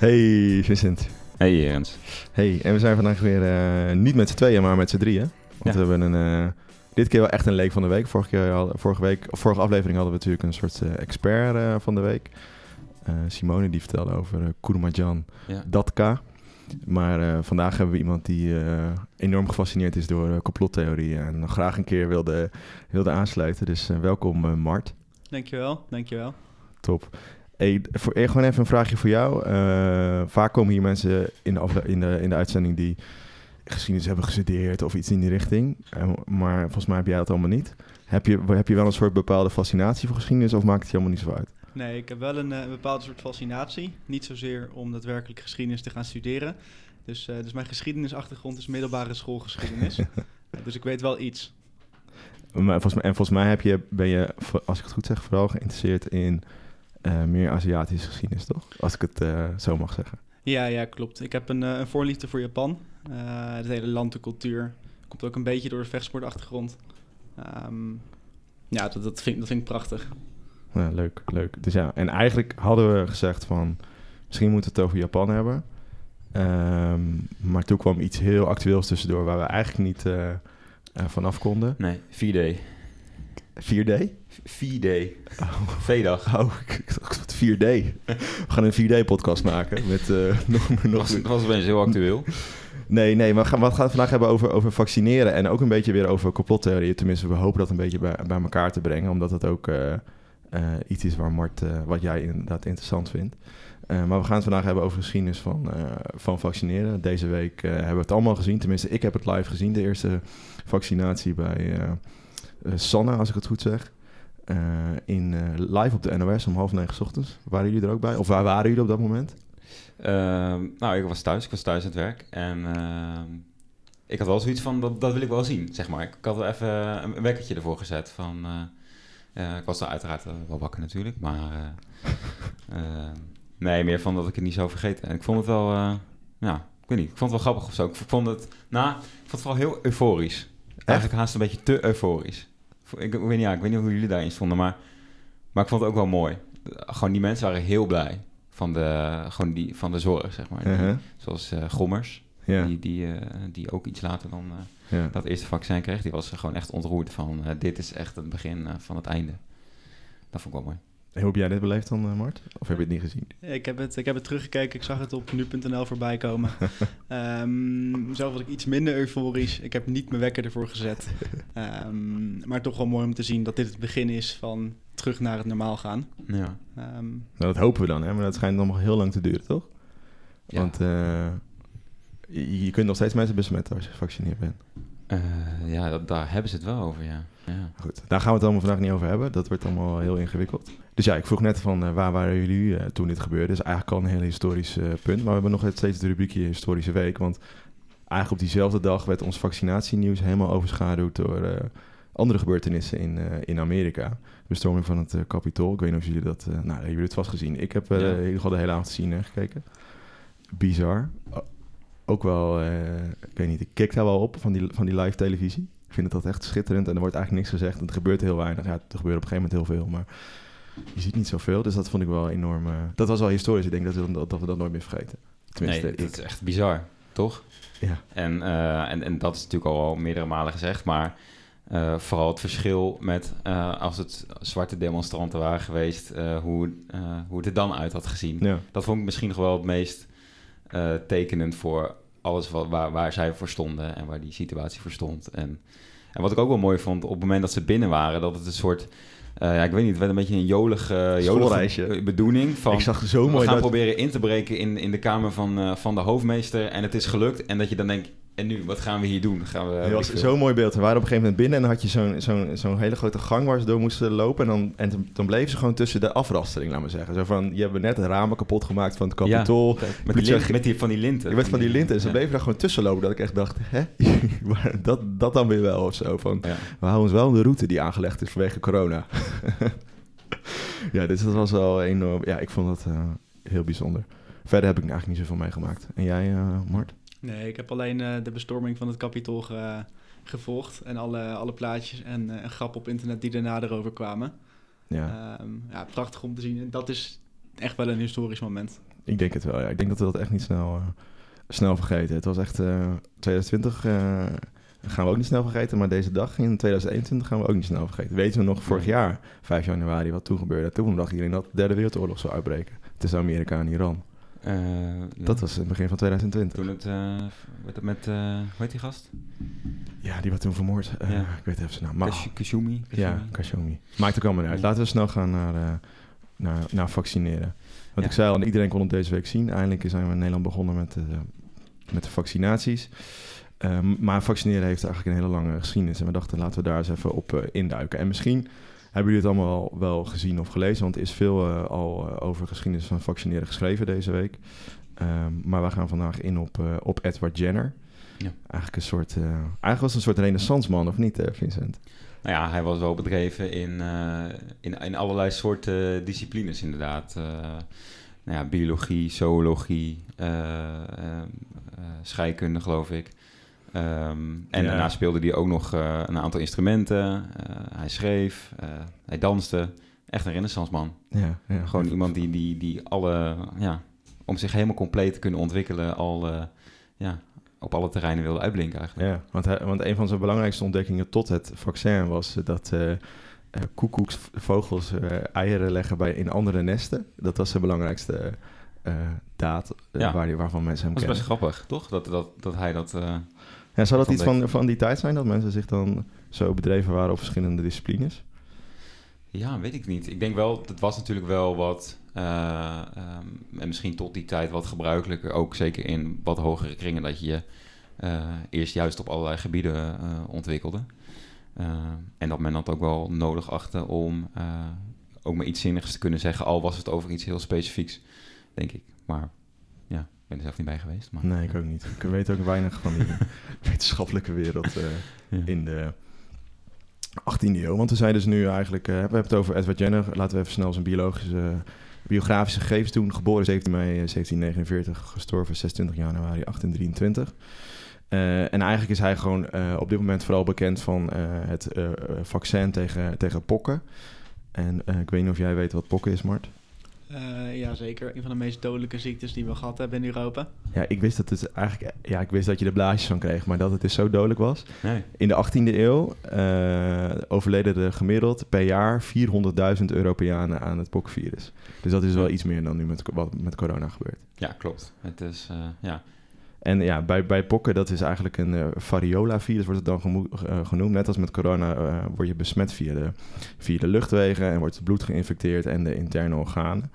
Hey Vincent. Hey Jens. Hey, en we zijn vandaag weer eh, niet met z'n tweeën, maar met z'n drieën. Want Ja. we hebben een, eh, dit keer wel echt een leek van de week. Vorige, keer, hadden- vorige, week, of vorige aflevering hadden we natuurlijk een soort eh, expert eh, van de week. Eh, Simone die vertelde over uh, Kurmajan Ja. Datka. Maar eh, vandaag hebben we iemand die eh, enorm gefascineerd is door complottheorieën. En nog graag een keer wilde, wilde aansluiten. Dus welkom Mart. Dankjewel, dankjewel. Top. Hey, voor, eh, gewoon even een vraagje voor jou. Eh, vaak komen hier mensen in de, in, de, in de uitzending die geschiedenis hebben gestudeerd of iets in die richting. Eh, maar volgens mij heb jij dat allemaal niet. Heb je, heb je wel een soort bepaalde fascinatie voor geschiedenis of maakt het je helemaal niet zo uit? Nee, ik heb wel een, een bepaalde soort fascinatie. Niet zozeer om daadwerkelijk geschiedenis te gaan studeren. Dus, dus mijn geschiedenisachtergrond is middelbare schoolgeschiedenis. Dus ik weet wel iets. Maar volgens mij, en volgens mij heb je, ben je, als ik het goed zeg, vooral geïnteresseerd in eh, meer Aziatische geschiedenis, toch? Als ik het eh, zo mag zeggen. Ja, ja, klopt. Ik heb een, eh, een voorliefde voor Japan. Eh het hele land, de cultuur. Komt ook een beetje door de vechtsportachtergrond. Ehm, ja, dat, dat, vind, ik- dat vind ik prachtig. Ja, leuk, leuk. Dus ja, en eigenlijk hadden we gezegd van... misschien moeten we het over Japan hebben. Ehm, maar toen kwam iets heel actueels tussendoor... waar we eigenlijk niet eh eh, vanaf konden. Nee, 4D. 4D? 4D. V-dag. Oh, ik ik dacht wat 4D. We gaan een 4D-podcast maken met eh, nog, Dat nog was, dat was opeens heel actueel. Nee, nee, maar we gaan, we gaan het vandaag hebben over, over vaccineren en ook een beetje weer over complottheorieën. Tenminste, we hopen dat een beetje bij, bij elkaar te brengen, omdat het ook eh, eh, iets is waar Mart, wat jij inderdaad interessant vindt. Maar we gaan het vandaag hebben over geschiedenis van, van vaccineren. Deze week hebben we het allemaal gezien. Tenminste, ik heb het live gezien, de eerste vaccinatie bij Sanne, als ik het goed zeg. Eh, in, eh, live op de NOS om half negen 's ochtends. Waren jullie er ook bij? Of waar waren jullie op dat moment? Ehm, nou, ik was thuis. Ik was thuis aan het werk. En ehm, ik had wel zoiets van, dat, dat wil ik wel zien, zeg maar. Ik had wel even een, wekkertje ervoor gezet van... eh, eh, ik was dan uiteraard eh, wel wakker natuurlijk, maar... eh, eh, nee, meer van dat ik het niet zou vergeten. En ik vond het wel... eh, ja, ik weet niet. Ik vond het wel grappig of zo. Ik vond het... Nou, ik vond het vooral heel euforisch. Eigenlijk haast een beetje te euforisch. Ik, ik weet niet, ja, ik weet niet hoe jullie daarin stonden, maar, maar ik vond het ook wel mooi. Gewoon die mensen waren heel blij van de, gewoon die, van de zorg, zeg maar. Die- Uh-huh. Zoals eh, Gommers, die, die, eh, die ook iets later dan eh, dat eerste vaccin kreeg. Die was gewoon echt ontroerd van, dit is echt het begin van het einde. Dat vond ik wel mooi. Hoe heb jij dit beleefd dan, eh, Mart? Of heb je het niet gezien? Ik heb het, ik heb het teruggekeken. Ik zag het op nu.nl voorbij komen. Ehm, zelf was ik iets minder euforisch. Ik heb niet mijn wekker ervoor gezet. Ehm, maar toch wel mooi om te zien dat dit het begin is van terug naar het normaal gaan. Ja. Ehm, Nou, dat hopen we dan, hè? maar dat schijnt nog heel lang te duren, toch? Ja. Want eh, je, je kunt nog steeds mensen besmetten als je gevaccineerd bent. Eh, ja, dat, daar hebben ze het wel over, ja. ja. Goed, daar gaan we het allemaal vandaag niet over hebben. Dat wordt allemaal heel ingewikkeld. Dus ja, ik vroeg net van eh, waar waren jullie eh, toen dit gebeurde. Dat is eigenlijk al een heel historisch eh, punt. Maar we hebben nog steeds de rubriekje Historische Week. Want eigenlijk op diezelfde dag werd ons vaccinatienieuws helemaal overschaduwd door andere gebeurtenissen in, in Amerika. De bestorming van het Capitool. Ik weet niet of jullie dat... nou, hebben jullie het vast gezien. Ik heb Ja. in ieder geval de hele avond te zien en gekeken. Bizar. Ook wel, ik weet niet, ik kijk daar wel op van die, van die live televisie. Ik vind het dat echt schitterend en er wordt eigenlijk niks gezegd. En er gebeurt heel weinig. Ja, er gebeurt op een gegeven moment heel veel, maar je ziet niet zoveel. Dus dat vond ik wel enorm... eh, dat was wel historisch. Ik denk dat we, dat, dat we dat nooit meer vergeten. Tenminste, nee, dat is echt bizar, toch? Ja. En, eh, en, en dat is natuurlijk al wel meerdere malen gezegd, maar eh, vooral het verschil met als het zwarte demonstranten waren geweest, hoe, hoe het er dan uit had gezien. Ja. Dat vond ik misschien nog wel het meest tekenend voor alles wat, waar, waar zij voor stonden en waar die situatie voor stond. En, en wat ik ook wel mooi vond, op het moment dat ze binnen waren, dat het een soort, eh, ja, ik weet niet, het werd een beetje een jolige, jolige Schoolreisje. bedoeling van... ik zag zo we mooi gaan dat... proberen in te breken in, in de kamer van, eh, van de hoofdmeester en het is gelukt. En dat je dan denkt, en nu, wat gaan we hier doen? Gaan we, was ik veel. zo'n mooi beeld. We waren op een gegeven moment binnen en dan had je zo'n zo'n zo'n hele grote gang waar ze door moesten lopen. En dan, en dan- bleven ze gewoon tussen de afrastering, laat maar zeggen. Zo van, je hebt net de ramen kapot gemaakt van het kapitool. Met, die lint- met die, van die linten. Je werd van die linten en ze Ja. bleven daar gewoon tussen lopen. Dat ik echt dacht, hè? Dat, dat dan weer wel of zo. Van, Ja. we houden ons wel aan de route die aangelegd is vanwege corona. ja, dus dat was wel enorm. Ja, ik vond dat eh, heel bijzonder. Verder heb ik eigenlijk niet zoveel meegemaakt. En jij, eh, Mart? Nee, ik heb alleen eh, de bestorming van het Capitool ge- gevolgd. En alle, alle plaatjes en, eh, en grappen op internet die daarna erover kwamen. Ja. Ehm, ja, prachtig om te zien. En dat is echt wel een historisch moment. ik denk het wel. Ja. Ik denk dat we dat echt niet snel, eh, snel vergeten. Het was echt eh 2020 eh, gaan we ook niet snel vergeten, maar deze dag in 2021 gaan we ook niet snel vergeten. Weten we nog vorig jaar, 5 januari, wat toen gebeurde? Toen dacht iedereen dat de derde wereldoorlog zou uitbreken tussen Amerika en Iran. Eh, ja. Dat was het begin van 2020. Toen het, eh, werd het met, eh, hoe heet die gast? Ja, die werd toen vermoord. Ja. Ik weet even zijn naam. Maar, Kashumi? ja, Kashumi? Maakt ook allemaal niet uit. Laten we snel gaan naar, naar, naar vaccineren. Want Ja. ik zei al, en iedereen kon het deze week zien. Eindelijk zijn we in Nederland begonnen met, de met de vaccinaties. Ehm, maar vaccineren heeft eigenlijk een hele lange geschiedenis. En we dachten, laten we daar eens even op induiken. En misschien hebben jullie het allemaal wel gezien of gelezen. Want er is veel eh, al eh, over geschiedenis van vaccineren geschreven deze week. Ehm, maar we gaan vandaag in op, eh, op Edward Jenner. Ja. Eigenlijk een soort, eigenlijk was een soort renaissance man, of niet, Vincent? Nou ja, hij was wel bedreven in, in, in allerlei soorten disciplines inderdaad. Nou ja, biologie, zoologie, scheikunde geloof ik. Ehm, en Ja. daarna speelde hij ook nog eh, een aantal instrumenten. Eh, hij schreef, eh, hij danste. Echt een renaissance man. Ja, ja. Gewoon iemand die, die, die alle, ja, om zich helemaal compleet te kunnen ontwikkelen, al ja, op alle terreinen wilde uitblinken eigenlijk. Ja, want, hij, want een van zijn belangrijkste ontdekkingen tot het vaccin was dat eh, koekoeksvogels eieren leggen bij, in andere nesten. Dat was zijn belangrijkste daad Ja. waar, die- waarvan mensen hem Dat is best kennen. grappig, toch? Dat, dat, dat hij dat... Ja, zou dat van iets van, van die tijd zijn, dat mensen zich dan zo bedreven waren op verschillende disciplines? Ja, weet ik niet. Ik denk wel, het was natuurlijk wel wat, eh, ehm, en misschien tot die tijd wat gebruikelijker, ook zeker in wat hogere kringen, dat je je eh, eerst juist op allerlei gebieden eh, ontwikkelde. En dat men dat ook wel nodig achtte om ook maar iets zinnigs te kunnen zeggen, al was het over iets heel specifieks, denk ik. Maar ben er zelf niet bij geweest. Maar, Nee, ik ook niet. Ik weet ook weinig van die wetenschappelijke wereld eh, Ja. in de 18e eeuw. Want we zijn dus nu eigenlijk... eh, we hebben het over Edward Jenner. Laten we even snel zijn biologische, biografische gegevens doen. Geboren 17 mei eh, 1749, gestorven 26 januari 1823. Eh, en eigenlijk is hij gewoon eh, op dit moment vooral bekend van eh, het eh, eh, vaccin tegen, tegen pokken. En eh, ik weet niet of jij weet wat pokken is, Mart. Eh, ja, zeker. Een van de meest dodelijke ziektes die we gehad hebben in Europa. Ja, ik wist dat het eigenlijk... Ja, ik wist dat je er blaasjes van kreeg, maar dat het dus zo dodelijk was. Nee. In de 18e eeuw eh, overleden er gemiddeld per jaar 400.000 Europeanen aan het pokvirus. Dus dat is wel iets meer dan nu met, wat met corona gebeurt. Ja, klopt. Het is, eh, ja. En ja, bij, bij pokken, dat is eigenlijk een eh, variola-virus, wordt het dan eh, genoemd. Net als met corona eh, word je besmet via de, via de luchtwegen en wordt het bloed geïnfecteerd en de interne organen.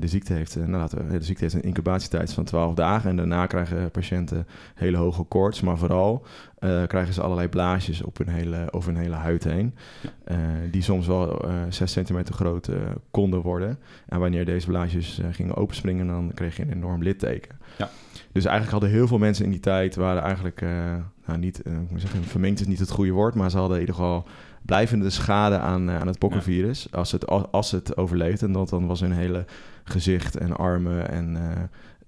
De, ziekte heeft, nou laten we, de ziekte heeft een incubatietijd van 12 dagen en daarna krijgen patiënten hele hoge koorts, maar vooral krijgen ze allerlei blaasjes op hun hele, over hun hele huid heen, die soms wel eh 6 centimeter groot konden worden. En wanneer deze blaasjes gingen openspringen, dan kreeg je een enorm litteken. Ja. Dus eigenlijk hadden heel veel mensen in die tijd, waren eigenlijk, eh, nou niet, ik moet zeggen, verminkt is niet het goede woord, maar ze hadden in ieder geval blijvende schade aan, eh, aan het pokkenvirus. Als, het, als, als het overleefde, en dat dan was hun hele gezicht en armen en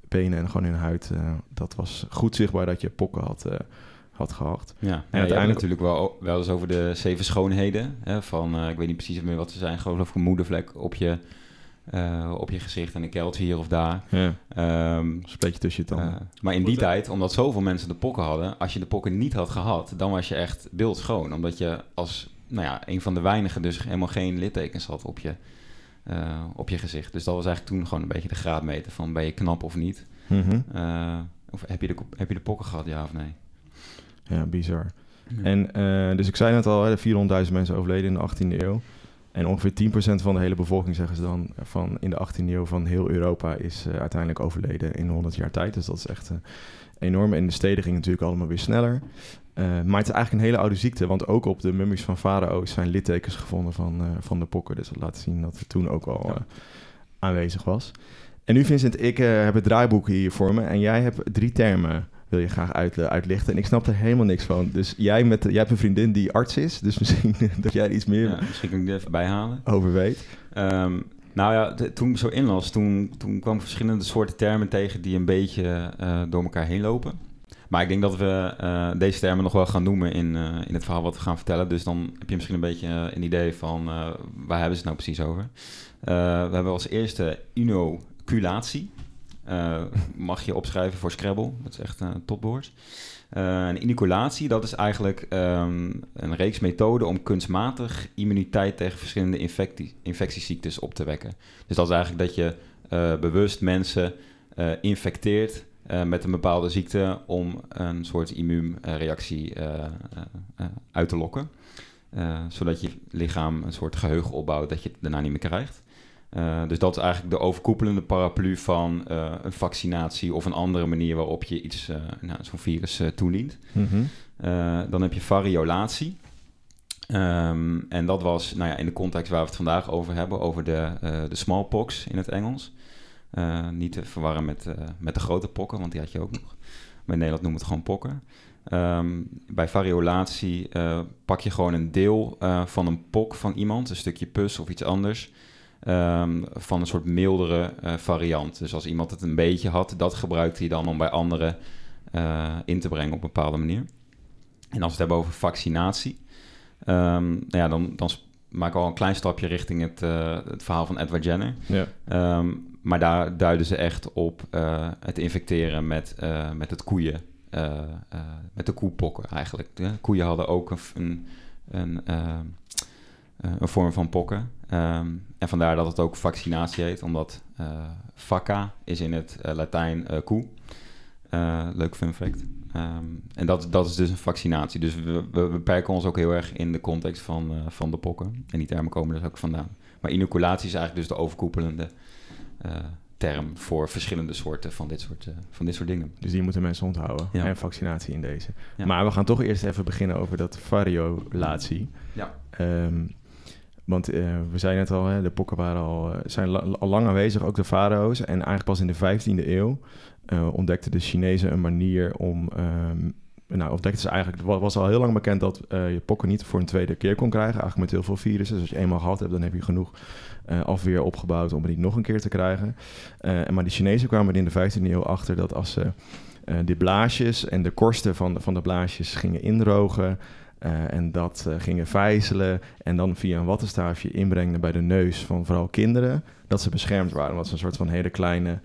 benen en gewoon hun huid, dat was goed zichtbaar dat je pokken had, had gehad. Ja, en uiteindelijk- uiteindelijk natuurlijk wel, wel eens over de zeven schoonheden. Hè, van, ik weet niet precies meer wat ze zijn, geloof ik een moedervlek op je, eh, op je gezicht en een keeltje hier of daar. Ja. Ehm, Spleetje tussen je tanden. eh, maar in die tijd, omdat zoveel mensen de pokken hadden, als je de pokken niet had gehad, dan was je echt beeldschoon. Omdat je als nou ja, een van de weinigen dus helemaal geen littekens had op je, eh, op je gezicht. Dus dat was eigenlijk toen gewoon een beetje de graadmeter van ben je knap of niet. Mhm. Eh, of heb je, de, heb je de pokken gehad, ja of nee? Ja, bizar. En eh, dus ik zei net al, hè, 400.000 mensen overleden in de 18e eeuw. En ongeveer 10% van de hele bevolking, zeggen ze dan, van in de 18e eeuw van heel Europa is eh, uiteindelijk overleden in 100 jaar tijd. Dus dat is echt eh, enorm. En in de steden ging het natuurlijk allemaal weer sneller. Eh, maar het is eigenlijk een hele oude ziekte, want ook op de mummies van farao's zijn littekens gevonden van, van de pokken. Dus dat laat zien dat het toen ook al Ja. aanwezig was. En nu Vincent, ik heb het draaiboek hier voor me en jij hebt drie termen wil je graag uit, uitlichten. En ik snap er helemaal niks van. Dus jij, met, jij hebt een vriendin die arts is, dus misschien dat jij iets meer Ja, misschien kan ik die even bijhalen. over weet. Ehm, nou ja, de- toen ik zo inlas, toen, toen kwam ik verschillende soorten termen tegen die een beetje eh, door elkaar heen lopen. Maar ik denk dat we eh, deze termen nog wel gaan noemen in, eh, in het verhaal wat we gaan vertellen. Dus dan heb je misschien een beetje eh, een idee van eh, waar hebben ze het nou precies over. Eh, we hebben als eerste inoculatie. Eh, mag je opschrijven voor Scrabble. Dat is echt een topwoord. Uh, inoculatie, dat is eigenlijk ehm, een reeks methoden om kunstmatig immuniteit tegen verschillende infectie, infectieziektes op te wekken. Dus dat is eigenlijk dat je bewust mensen infecteert met een bepaalde ziekte om een soort immuunreactie uit te lokken. zodat je lichaam een soort geheugen opbouwt dat je het daarna niet meer krijgt. Uh, dus dat is eigenlijk de overkoepelende paraplu van uh, een vaccinatie of een andere manier waarop je iets, uh, nou, zo'n virus toedient. Mm -hmm. dan heb je variolatie. Um, en dat was nou ja, in de context waar we het vandaag over hebben, over de, de smallpox in het Engels. niet te verwarren met, met de grote pokken, want die had je ook nog. Maar in Nederland noemen we het gewoon pokken. Um, bij variolatie pak je gewoon een deel van een pok van iemand, een stukje pus of iets anders. Um, van een soort mildere uh, variant. Dus als iemand het een beetje had, dat gebruikt hij dan om bij anderen uh, in te brengen op een bepaalde manier. En als we het hebben over vaccinatie, um, nou ja, dan, dan maak ik al een klein stapje richting het, uh, het verhaal van Edward Jenner. Ja. Um, maar daar duiden ze echt op het infecteren met, met het koeien, met de koepokken eigenlijk. De koeien hadden ook een, een, een, een vorm van pokken. Um, en vandaar dat het ook vaccinatie heet, omdat uh, vacca is in het uh, Latijn uh, koe. leuk fun fact. Um, en dat, dat is dus een vaccinatie. Dus we, we beperken ons ook heel erg in de context van, van de pokken. En die termen komen dus ook vandaan. Maar inoculatie is eigenlijk dus de overkoepelende term voor verschillende soorten van dit soort, van dit soort dingen. Dus die moeten mensen onthouden. Ja. En vaccinatie in deze. Ja. Maar we gaan toch eerst even beginnen over dat variolatie. Ja. Um, want uh, we zeiden net al, hè, de pokken waren al, zijn la al lang aanwezig, ook de farao's. En eigenlijk pas in de 15e eeuw uh, ontdekten de Chinezen een manier om... Um, nou, ontdekten ze eigenlijk... Het was al heel lang bekend dat je pokken niet voor een tweede keer kon krijgen. Eigenlijk met heel veel virussen. Dus als je eenmaal gehad hebt, dan heb je genoeg afweer opgebouwd om het niet nog een keer te krijgen. maar de Chinezen kwamen er in de 15e eeuw achter dat als ze de blaasjes en de korsten van, van de blaasjes gingen indrogen... Uh, en dat uh, gingen vijzelen en dan via een wattenstaafje inbrengen bij de neus van vooral kinderen, dat ze beschermd waren. Omdat ze een soort van hele kleine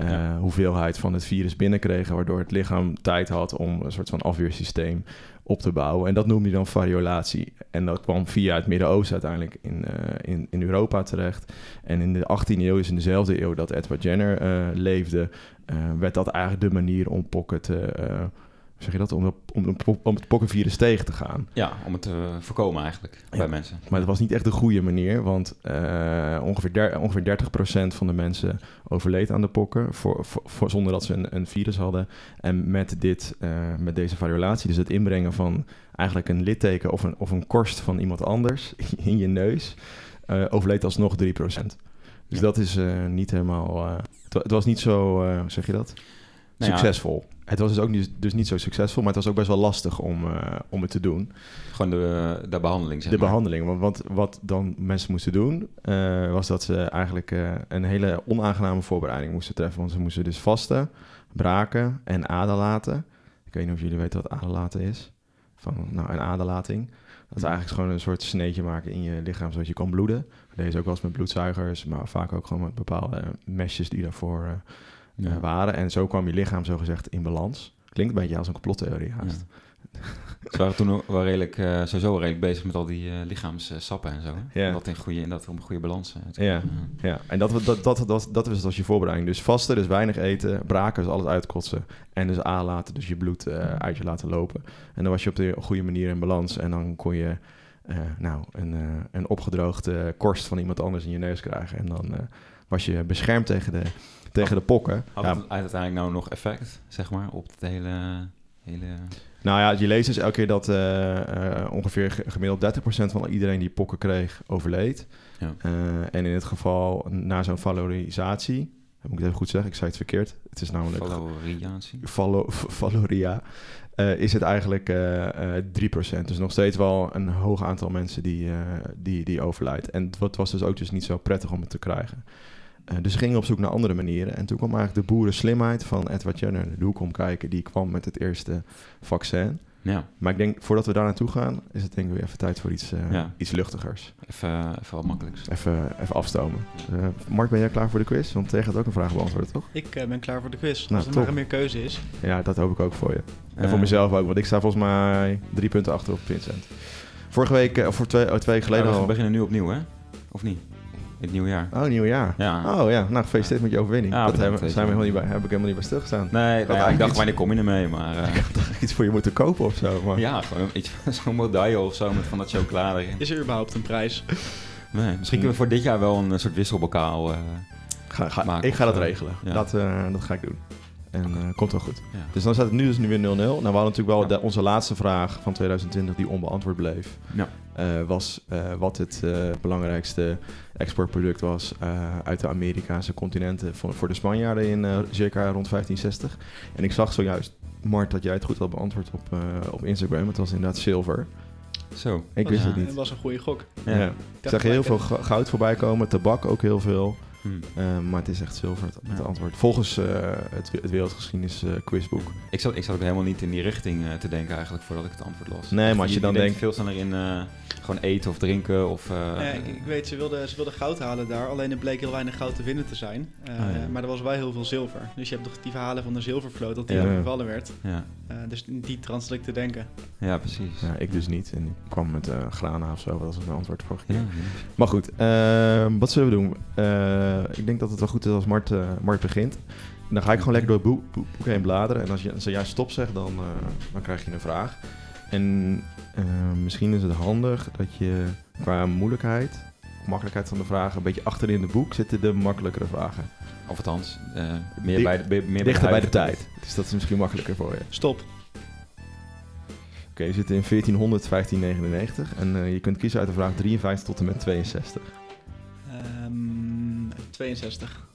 uh, ja. hoeveelheid van het virus binnenkregen, waardoor het lichaam tijd had om een soort van afweersysteem op te bouwen. En dat noemde je dan variolatie. En dat kwam via het Midden-Oosten uiteindelijk in, in, in Europa terecht. En in de 18e eeuw, dus in dezelfde eeuw dat Edward Jenner leefde, werd dat eigenlijk de manier om pokken te zeg je dat, om, om, om het pokkenvirus tegen te gaan. Ja, om het te voorkomen eigenlijk bij mensen. Maar het was niet echt de goede manier, want uh, ongeveer, der, ongeveer 30% van de mensen overleed aan de pokken voor, voor, zonder dat ze een, een, virus hadden. En met, dit, uh, met deze variolatie, dus het inbrengen van eigenlijk een litteken of een, of een korst van iemand anders in je neus, uh, overleed alsnog 3%. Dus ja. dat is niet helemaal... Het, het, was niet zo, zeg je dat? Nou succesvol. Ja, het was dus ook niet, dus niet zo succesvol, maar het was ook best wel lastig om, uh, om het te doen. Gewoon de, de behandeling, zeg De maar. behandeling, want, want wat dan mensen moesten doen, uh, was dat ze eigenlijk uh, een hele onaangename voorbereiding moesten treffen. Want ze moesten dus vasten, braken en aderlaten. Ik weet niet of jullie weten wat aderlaten is. Van, nou, een aderlating. Dat is eigenlijk gewoon een soort sneetje maken in je lichaam, zodat je kan bloeden. Deze ook wel eens met bloedzuigers, maar vaak ook gewoon met bepaalde mesjes die daarvoor ja. uh, waren. En zo kwam je lichaam zogezegd in balans. Klinkt een beetje als een complottheorie haast. Ja. Ze waren toen wel redelijk, uh, sowieso redelijk bezig met al die uh, lichaamssappen en zo. Ja. Dat in goede, dat om goede balans te ja. ja, en dat, dat, dat, dat, dat was als je voorbereiding. Dus vasten, dus weinig eten, braken, dus alles uitkotsen. En dus aanlaten, dus je bloed uh, uit je laten lopen. En dan was je op de goede manier in balans. En dan kon je nou, een, een opgedroogde korst van iemand anders in je neus krijgen. En dan was je beschermd tegen de tegen de pokken. Had het uiteindelijk nou nog effect, zeg maar, op het hele... hele... Nou ja, je leest dus elke keer dat uh, uh, ongeveer gemiddeld 30% van iedereen die pokken kreeg, overleed. Ja. Uh, en in het geval na zo'n valorisatie, moet ik het even goed zeggen, ik zei het verkeerd. Het is namelijk... Valoriatie? Valo, valoria. is het eigenlijk 3%. Dus nog steeds wel een hoog aantal mensen die, die, die overlijdt. En het was dus ook dus niet zo prettig om het te krijgen. Uh, dus gingen op zoek naar andere manieren. En toen kwam eigenlijk de boerenslimheid van Edward Jenner de hoek om kijken. Die kwam met het eerste vaccin. Ja, Maar ik denk, voordat we daar naartoe gaan, is het denk ik weer even tijd voor iets, eh, Ja. iets luchtigers. even, even wat makkelijks. Even, even afstomen. Eh Mark, ben jij klaar voor de quiz? Want tegen gaat ook een vraag beantwoorden, toch? Ik eh, ben klaar voor de quiz. Nou, Als er top. maar meer keuze is. Ja, dat hoop ik ook voor je. En Eh, voor mezelf ook, want ik sta volgens mij drie punten achter op Vincent. Vorige week, eh, of voor twee, oh, twee weken geleden ja, we al. beginnen nu opnieuw, hè? Of niet? In het nieuwe jaar. Oh, nieuw jaar. Ja. Oh ja, nou gefeliciteerd met je overwinning. Ja, dat hebben, zijn we helemaal niet bij, heb ik helemaal niet bij stilgestaan. Nee, nou ja, ik dacht, iets- wanneer kom je ermee? Maar eh, Ik had toch iets voor je moeten kopen of zo. Maar... ja, gewoon iets, zo'n medaille of zo met van dat chocolade erin. Is er überhaupt een prijs? Nee, misschien kunnen we voor dit jaar wel een eh, soort wisselbokaal. eh, Ga, ga, maken ik ga dat regelen. Ja. Dat, eh, dat ga ik doen. En eh, komt wel goed. ja. Dus dan staat het nu dus nu weer 0-0. Nou, we hadden natuurlijk wel Ja. de- onze laatste vraag van 2020 die onbeantwoord bleef. Ja. eh, was eh, wat het eh, belangrijkste exportproduct was eh, uit de Amerikaanse continenten voor, voor de Spanjaarden in eh, circa rond 1560. En ik zag zojuist, Mart, dat jij het goed had beantwoord op, eh, op Instagram. Het was inderdaad zilver. Zo. Ik wist is- het niet. Dat was een goede gok. Ja. Ja. Ik zag heel veel goud voorbij komen, tabak ook heel veel. Hm. Eh, maar het is echt zilver, het, het Ja. antwoord. Volgens eh, het, het Wereldgeschiedenis eh, quizboek. Ik, zat, ik zat ook helemaal niet in die richting eh, te denken eigenlijk voordat ik het antwoord las. Nee, maar als je dan denkt- veel sneller in eh, gewoon eten of drinken of... eh, Ja, ik, ik weet, ze wilden, ze wilden goud halen daar. Alleen er bleek heel weinig goud te winnen te zijn. Oh, ja. Maar er was wel heel veel zilver. Dus je hebt toch die verhalen van de zilvervloot, dat die Ja. overvallen werd. ja. Eh, dus die ik te denken. ja, precies. Ja, ik dus niet. En ik kwam met eh grana of zo. Dat was mijn antwoord vorige keer. Ja, Maar goed, ehm, wat zullen we doen? Eh, ik denk dat het wel goed is als Mart, eh, Mart begint. En dan ga ik gewoon lekker door het boek, boek, boek heen bladeren. En als je, als jij stop zegt, dan, eh, dan krijg je een vraag. En misschien is het handig dat je qua moeilijkheid, makkelijkheid van de vragen, een beetje achterin het boek zitten de makkelijkere vragen. Of althans, eh, meer, bij de, meer bij Dichter bij de tijd. Dus dat is misschien makkelijker voor je. Stop. Oké, we zitten in 1400, 1599. En eh, je kunt kiezen uit de vraag 53 tot en met 62. Ehm, 62.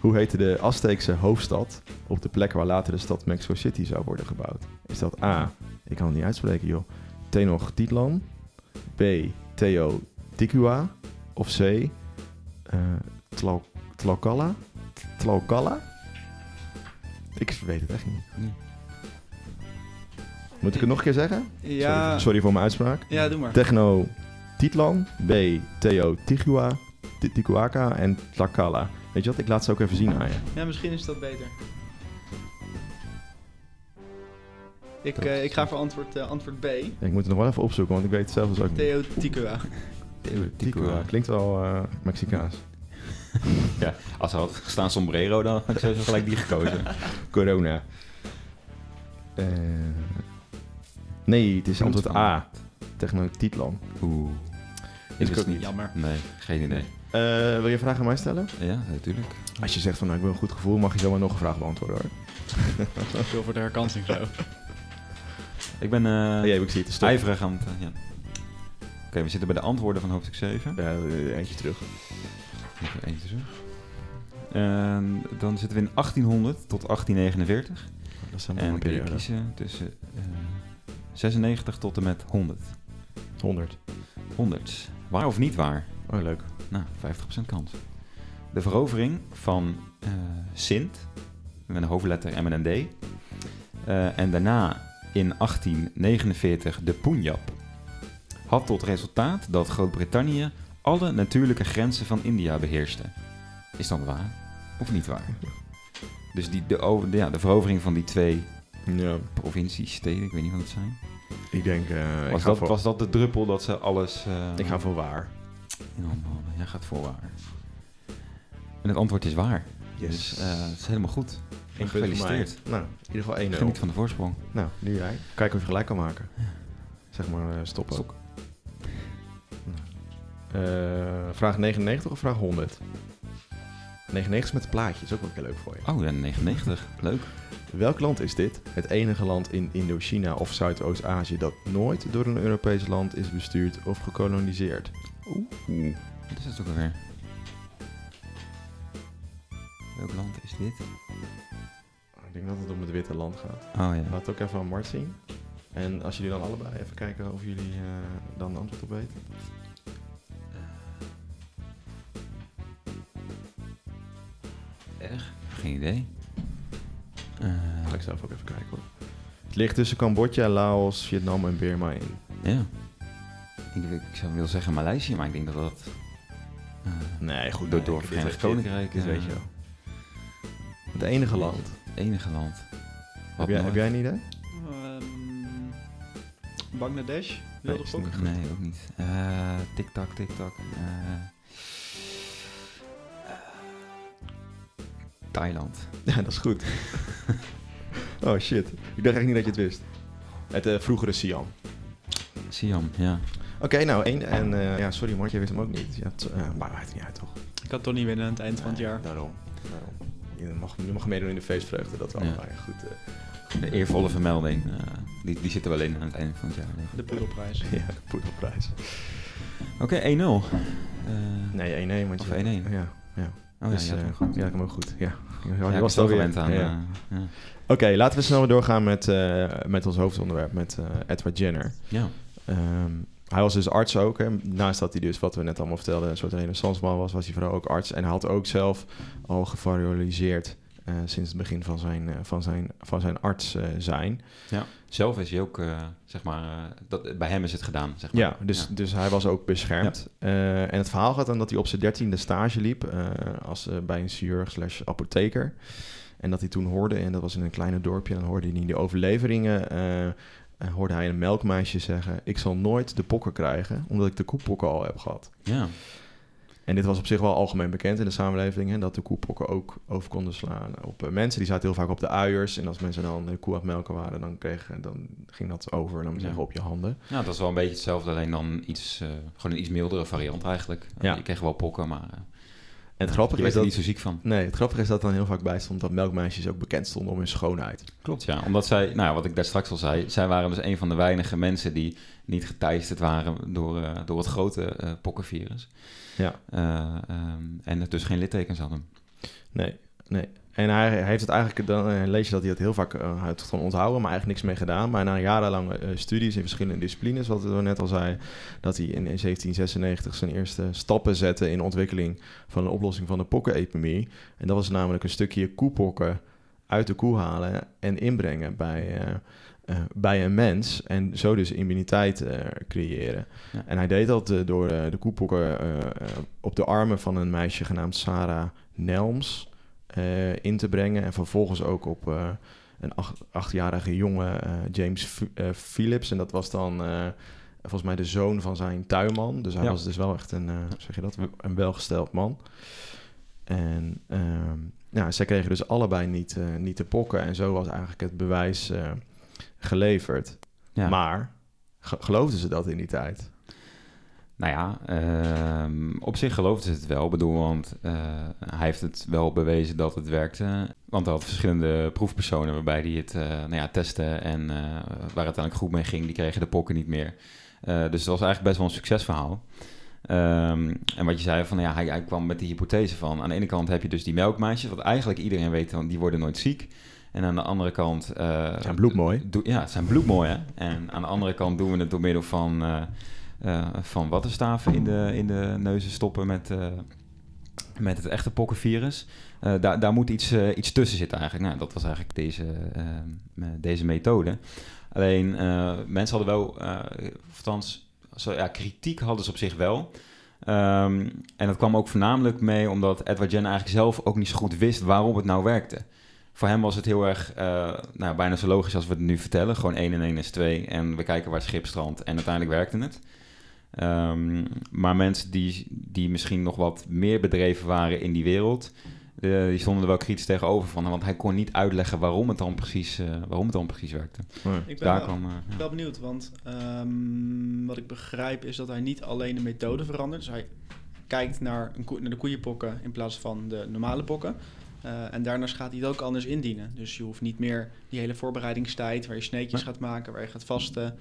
Hoe heette de Azteekse hoofdstad op de plek waar later de stad Mexico City zou worden gebouwd? Is dat A, ik kan het niet uitspreken joh, Tenochtitlan, B, Teotihuacan of C, eh Tlau- Tlaukala? Tlaukala? Ik weet het echt niet. Nee. Moet ik het nog een keer zeggen? Ja, Sorry, sorry voor mijn uitspraak. ja doe maar. Techno-Titlan, B, Teotihuacan en Tlaukala. Weet je wat, ik laat ze ook even zien aan je. Ja, misschien is dat beter. Ik, eh, ik ga voor antwoord, eh, antwoord B. Ja, ik moet het nog wel even opzoeken, want ik weet het zelf dus ook niet. Theoticua. Ticua. Klinkt wel eh, Mexicaans. Ja, als er had gestaan sombrero, dan had ik sowieso gelijk die gekozen. Corona. Eh, nee, het is antwoord A. Technotitlan. Oeh. Is ook niet. niet. Jammer. Nee, geen idee. Eh, wil je vragen aan mij stellen? Ja, natuurlijk. Als je zegt van nou, ik wil een goed gevoel, mag je zomaar nog een vraag beantwoorden hoor. Veel voor de herkansing zo. Ik ben eh Oh, jee, ik zie het. Ijverig aan het... eh, ja. Oké, we zitten bij de antwoorden van hoofdstuk 7. Ja, eentje terug. Even eentje terug. En dan zitten we in 1800 tot 1849. Dat is een En kun je kiezen tussen eh, 96 tot en met 100. 100. 100. Waar of niet waar? Oh, leuk. Nou, 50% kans. De verovering van eh, Sint, met een hoofdletter en met een D. Eh, en daarna in 1849 de Punjab. Had tot resultaat dat Groot-Brittannië alle natuurlijke grenzen van India beheerste. Is dat waar of niet waar? Dus die, de, over- ja, de verovering van die twee Ja, provincies, steden, ik weet niet wat het zijn. ik denk... eh, Was dat, voor, was dat de druppel dat ze alles ik ga voor waar. In handen hadden? Jij gaat voor waar. En het antwoord is waar. Yes. Dus eh, het is helemaal goed. Gefeliciteerd. Nou, in ieder geval 1-0. Geniet van de voorsprong. Nou, nu jij. Kijken of je gelijk kan maken. Zeg maar eh, stoppen. Stok. Eh, vraag 99 of vraag 100? 99 is met het plaatje, is ook wel een keer leuk voor je. Oh, ja, 99. Leuk. Welk land is dit? Het enige land in Indochina of Zuidoost-Azië dat nooit door een Europees land is bestuurd of gekoloniseerd. Oeh. Wat is het ook alweer? Welk land is dit? Ik denk dat het om het witte land gaat. Oh ja. Laat het ook even aan Mart zien. En als jullie dan allebei even kijken of jullie eh, dan een antwoord op weten. Erg? Geen idee. Ga ik zelf ook even kijken hoor. Het ligt tussen Cambodja, Laos, Vietnam en Burma in. Ja. Ik, ik zou willen zeggen Maleisië, maar ik denk dat dat... eh, Nee, goed. door nee, door Verenigd Koninkrijk... Dit eh, weet je wel. Het enige land. Het enige land. Wat Heb jij, heb jij een idee? Ehm, Bangladesh? Wilde gok? niet. Nee, ook niet. Eh Tik-tak, tik-tak. eh, Thailand. Ja, dat is goed. oh shit. Ik dacht echt niet dat je het wist. Het eh, vroegere Siam. Siam, ja. Oké, nou één. En eh, ja, sorry Mart, je wist hem ook niet. Ja, het, uh, maar maakt niet uit toch? Ik kan toch niet winnen aan het eind van het jaar. Daarom. daarom. Je, mag, je mag meedoen in de feestvreugde, dat wel. Ja. Maar goed. eh, De eervolle vermelding, eh, die, die zitten wel in aan het einde van het jaar. De poedelprijs. ja, de poedelprijs. Oké, 1-0. Eh, Nee, 1-1. Want Of je, 1-1. Ja, ja. Oh dus, ja, ja, eh, goed. ja, ik hem ook goed. Ja, Ja, ik was wel het gewend aan. Ja. ja. Oké, laten we snel weer doorgaan met, eh, met ons hoofdonderwerp, met eh, Edward Jenner. ja. Ehm, hij was dus arts ook. Hè. Naast dat hij dus, wat we net allemaal vertelden, een soort renaissanceman was, was hij vooral ook arts. En hij had ook zelf al gevarioaliseerd eh, sinds het begin van zijn, eh, van zijn, van zijn arts eh, zijn. Zelf is hij ook, zeg maar, dat, bij hem is het gedaan, zeg maar. Ja, dus, dus hij was ook beschermd. En het verhaal gaat dan dat hij op zijn dertiende stage liep als, bij een chirurg slash apotheker. En dat hij toen hoorde, en dat was in een kleine dorpje, dan hoorde hij in die overleveringen, eh, eh, hoorde hij een melkmeisje zeggen, ik zal nooit de pokken krijgen, omdat ik de koepokken al heb gehad. Ja, En dit was op zich wel algemeen bekend in de samenleving, hè, dat de koepokken ook over konden slaan op eh, mensen. Die zaten heel vaak op de uiers. En als mensen dan de koe aan het melken waren, dan, kreeg, dan ging dat over, dan Ja. zeggen op je handen. ja, dat is wel een beetje hetzelfde, alleen dan iets, eh, gewoon een iets mildere variant eigenlijk. Ja. Je kreeg wel pokken, maar eh, En het grappige is dat... er niet zo ziek van. Nee, het grappige is dat dan heel vaak bij stond dat melkmeisjes ook bekend stonden om hun schoonheid. Klopt, ja. Omdat zij, nou wat ik daar straks al zei, zij waren dus een van de weinige mensen die niet geteisterd waren door, eh, door het grote eh, pokkenvirus. Ja. Eh, ehm, en het dus geen littekens hadden. Nee, nee. En hij, hij heeft het eigenlijk, dan eh, lees je dat hij het heel vaak eh, heeft het gewoon onthouden, maar eigenlijk niks mee gedaan. Maar na jarenlange eh, studies in verschillende disciplines, wat we net al zei, dat hij in, in 1796 zijn eerste stappen zette in de ontwikkeling van een oplossing van de pokkenepidemie. En dat was namelijk een stukje koepokken uit de koe halen en inbrengen bij, eh, eh, bij een mens. En zo dus immuniteit eh, creëren. Ja. En hij deed dat eh, door eh, de koepokken eh, eh, op de armen van een meisje genaamd Sarah Nelms eh, in te brengen. En vervolgens ook op eh, een acht, achtjarige jongen, eh, James F- Phillips. En dat was dan volgens mij de zoon van zijn tuinman. Dus hij Ja. was dus wel echt een, zeg je dat, een welgesteld man. En ehm ja, zij kregen dus allebei niet, niet te pokken. En zo was eigenlijk het bewijs geleverd. Ja. Maar ge- geloofden ze dat in die tijd? Nou ja, ehm, op zich geloofden ze het wel. Ik bedoel, want eh, hij heeft het wel bewezen dat het werkte. Want hij had verschillende proefpersonen waarbij hij het eh, nou ja, testte en eh, waar het uiteindelijk goed mee ging, die kregen de pokken niet meer. Dus het was eigenlijk best wel een succesverhaal. Ehm, en wat je zei, van, ja, hij, hij kwam met die hypothese van... aan de ene kant heb je dus die melkmeisjes... wat eigenlijk iedereen weet, want die worden nooit ziek. En aan de andere kant... Zijn bloedmooi. Ja, zijn bloedmooi, hè? En aan de andere kant doen we het door middel van, van wattenstaven in de, in de neuzen stoppen met, eh, met het echte pokkenvirus. Eh, daar, daar moet iets, eh, iets tussen zitten eigenlijk. Nou, dat was eigenlijk deze, eh, deze methode. Alleen, eh, mensen hadden wel, eh althans, zo, ja, kritiek hadden ze op zich wel. Ehm, en dat kwam ook voornamelijk mee omdat Edward Jenner eigenlijk zelf ook niet zo goed wist waarom het nou werkte. Voor hem was het heel erg, eh, nou, bijna zo logisch als we het nu vertellen. Gewoon 1 en 1 is 2 en we kijken waar het schip strandt. En uiteindelijk werkte het. Ehm, maar mensen die, die misschien nog wat meer bedreven waren in die wereld... eh, die stonden er wel kritisch tegenover van. Want hij kon niet uitleggen waarom het dan precies, eh, waarom het dan precies werkte. Nee. Ik ben Daar wel, kwam... ja. wel benieuwd, want ehm, wat ik begrijp is dat hij niet alleen de methode verandert. Dus hij kijkt naar, een naar de koeienpokken in plaats van de normale pokken. Eh, en daarnaast gaat hij het ook anders indienen. Dus je hoeft niet meer die hele voorbereidingstijd waar je sneetjes gaat maken, waar je gaat vasten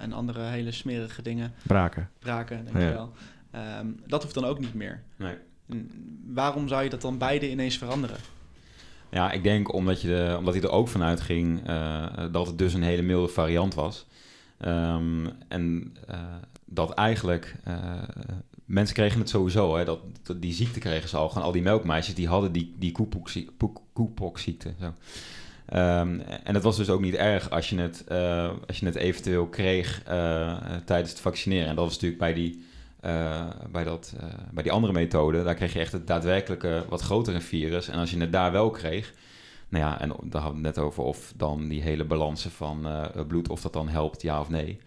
en andere hele smerige dingen, Braken. braken, denk Ja. je wel. Ehm, dat hoeft dan ook niet meer. Nee. En waarom zou je dat dan beide ineens veranderen? Ja, ik denk omdat, je de, omdat hij er ook vanuit ging eh, dat het dus een hele milde variant was. Ehm, en eh, dat eigenlijk eh, mensen kregen het sowieso, hè, dat, dat die ziekte kregen ze al. Gewoon al die melkmeisjes die hadden die, die koepokziekte. Zo. Ehm, en het was dus ook niet erg als je het, eh, als je het eventueel kreeg eh, tijdens het vaccineren. En dat was natuurlijk bij die, eh, bij, dat, bij die andere methode. Daar kreeg je echt het daadwerkelijke, wat grotere virus. En als je het daar wel kreeg, nou ja, en daar hadden we het net over of dan die hele balansen van bloed, of dat dan helpt, ja of nee.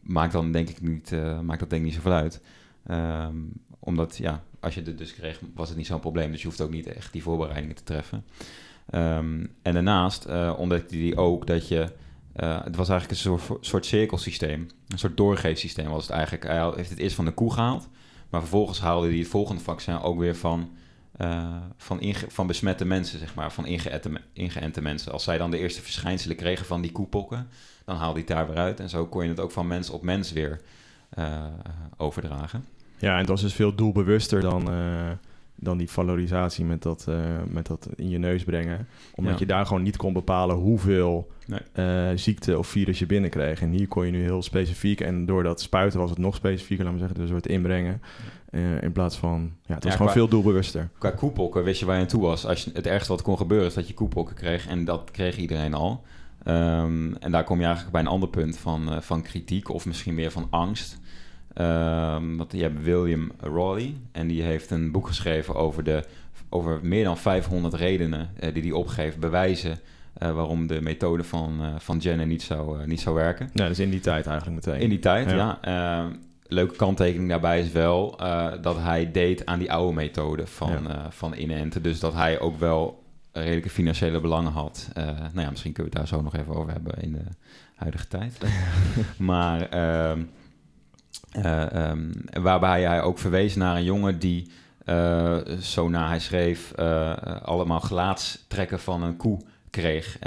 Maakt dan denk ik niet, maakt dat denk ik niet zoveel uit. Ehm, omdat, ja, als je het dus kreeg, was het niet zo'n probleem. Dus je hoeft ook niet echt die voorbereidingen te treffen. Ehm, en daarnaast uh, ontdekte hij ook dat je... Uh, het was eigenlijk een soort, soort cirkelsysteem. Een soort doorgeefsysteem was het eigenlijk. Hij heeft het eerst van de koe gehaald. Maar vervolgens haalde hij het volgende vaccin ook weer van, uh, van, van besmette mensen, zeg maar. Van ingeënte, ingeënte mensen. Als zij dan de eerste verschijnselen kregen van die koepokken... dan haalde hij het daar weer uit. En zo kon je het ook van mens op mens weer overdragen. Ja, en het was dus veel doelbewuster dan, uh, dan die valorisatie met dat, uh, met dat in je neus brengen. Omdat ja. je daar gewoon niet kon bepalen hoeveel nee. uh, ziekte of virus je binnenkreeg. En hier kon je nu heel specifiek, en door dat spuiten was het nog specifieker, laten we zeggen, dus door het inbrengen. in plaats van, ja, het was ja, gewoon qua, veel doelbewuster. Qua koepokken wist je waar je aan toe was. Als je, het ergste wat kon gebeuren is dat je koepokken kreeg. En dat kreeg iedereen al. Um, en daar kom je eigenlijk bij een ander punt van, van kritiek of misschien meer van angst. Um, want je hebt William Rawley en die heeft een boek geschreven over, de, over meer dan 500 redenen uh, die hij opgeeft, bewijzen uh, waarom de methode van, uh, van Jenner niet zou, niet zou werken. Ja, dus in die tijd eigenlijk meteen. In die tijd, ja. ja. leuke kanttekening daarbij is wel dat hij deed aan die oude methode van, ja. van inenten. Dus dat hij ook wel redelijke financiële belangen had. nou ja, misschien kunnen we het daar zo nog even over hebben in de huidige tijd. maar... Uh, um, waarbij hij ook verwees naar een jongen die, uh, zo na hij schreef, uh, allemaal gelaatstrekken van een koe kreeg.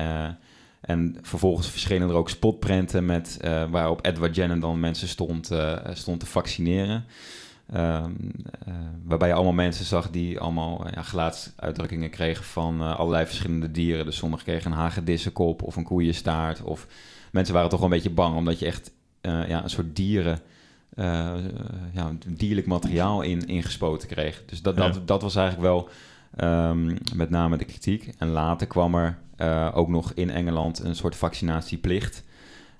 en vervolgens verschenen er ook spotprenten met, waarop Edward Jenner dan mensen stond, stond te vaccineren. Um, waarbij je allemaal mensen zag die allemaal ja, gelaatsuitdrukkingen kregen van allerlei verschillende dieren. Dus sommigen kregen een hagedissenkop of een koeienstaart. Of mensen waren toch wel een beetje bang, omdat je echt ja, een soort dieren ja, dierlijk materiaal in, ingespoten kreeg. Dus dat, dat, ja. dat was eigenlijk wel um, met name de kritiek. En later kwam er uh, ook nog in Engeland een soort vaccinatieplicht.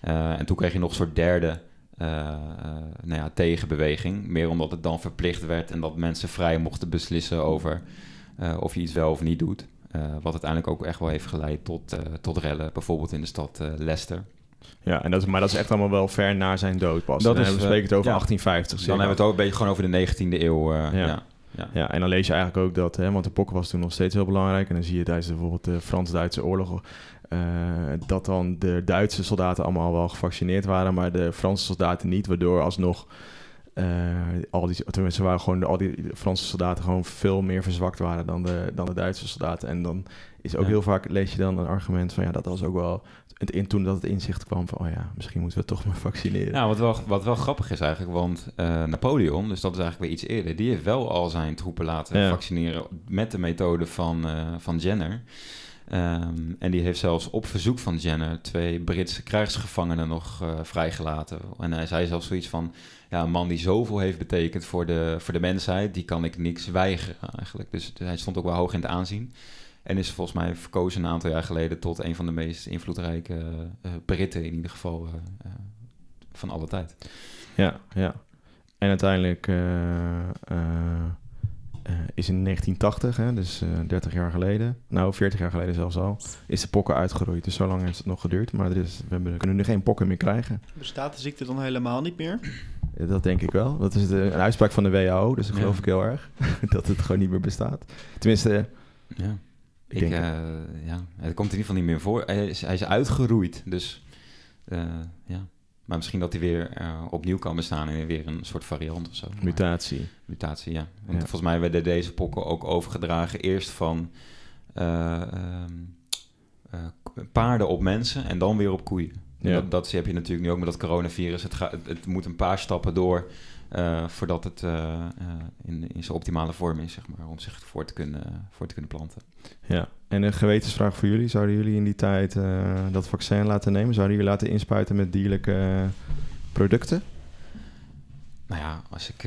Uh, en toen kreeg je nog een soort derde nou ja, tegenbeweging. Meer omdat het dan verplicht werd en dat mensen vrij mochten beslissen over of je iets wel of niet doet. wat uiteindelijk ook echt wel heeft geleid tot, tot rellen, bijvoorbeeld in de stad Leicester. Ja, en dat is, maar dat is echt allemaal wel ver na zijn dood pas. Dat is, we spreken het over ja, 1850. Dan hebben we het ook een beetje gewoon over de 19e eeuw. Uh, ja. Ja. Ja. ja, en dan lees je eigenlijk ook dat, hè, want de pokken was toen nog steeds heel belangrijk. En dan zie je tijdens bijvoorbeeld de Frans-Duitse oorlog uh, dat dan de Duitse soldaten allemaal wel gevaccineerd waren, maar de Franse soldaten niet, waardoor alsnog uh, al die, tenminste waren gewoon de, al die Franse soldaten gewoon veel meer verzwakt waren dan de, dan de Duitse soldaten. En dan is ook ja. heel vaak, lees je dan een argument van ja, dat was ook wel het in, toen dat het inzicht kwam van, oh ja, misschien moeten we toch maar vaccineren. Nou, wat wel, wat wel grappig is eigenlijk, want uh, Napoleon, dus dat is eigenlijk weer iets eerder, die heeft wel al zijn troepen laten ja. vaccineren met de methode van, uh, van Jenner. Um, en die heeft zelfs op verzoek van Jenner twee Britse krijgsgevangenen nog uh, vrijgelaten. En hij zei zelfs zoiets van, ja, een man die zoveel heeft betekend voor de, voor de mensheid, die kan ik niks weigeren eigenlijk. Dus hij stond ook wel hoog in het aanzien. En is volgens mij verkozen een aantal jaar geleden tot een van de meest invloedrijke uh, Britten in ieder geval uh, uh, van alle tijd. Ja, ja. En uiteindelijk is in 1980, hè, dus 30 jaar geleden, nou 40 jaar geleden zelfs al, is de pokken uitgeroeid. Dus zo lang heeft het nog geduurd, maar er is, we hebben, kunnen nu geen pokken meer krijgen. Bestaat de ziekte dan helemaal niet meer? Dat denk ik wel. Dat is de, een uitspraak van de WHO, dus dat geloof ja. ik heel erg. dat het gewoon niet meer bestaat. Tenminste... Ja. Ik, ik uh, ja, het komt in ieder geval niet meer voor. Hij is, hij is uitgeroeid, dus uh, ja. Maar misschien dat hij weer uh, opnieuw kan bestaan en weer een soort variant of zo. Mutatie. Maar, mutatie, ja. Want ja. volgens mij werden deze pokken ook overgedragen eerst van um, paarden op mensen en dan weer op koeien. Ja. Dat, dat heb je natuurlijk nu ook met dat coronavirus. Het, gaat, het, het moet een paar stappen door uh, voordat het uh, uh, in, in zijn optimale vorm is, zeg maar, om zich voor te kunnen, voor te kunnen planten. Ja, en een gewetensvraag voor jullie. Zouden jullie in die tijd dat vaccin laten nemen? Zouden jullie laten inspuiten met dierlijke producten? Nou ja, als ik,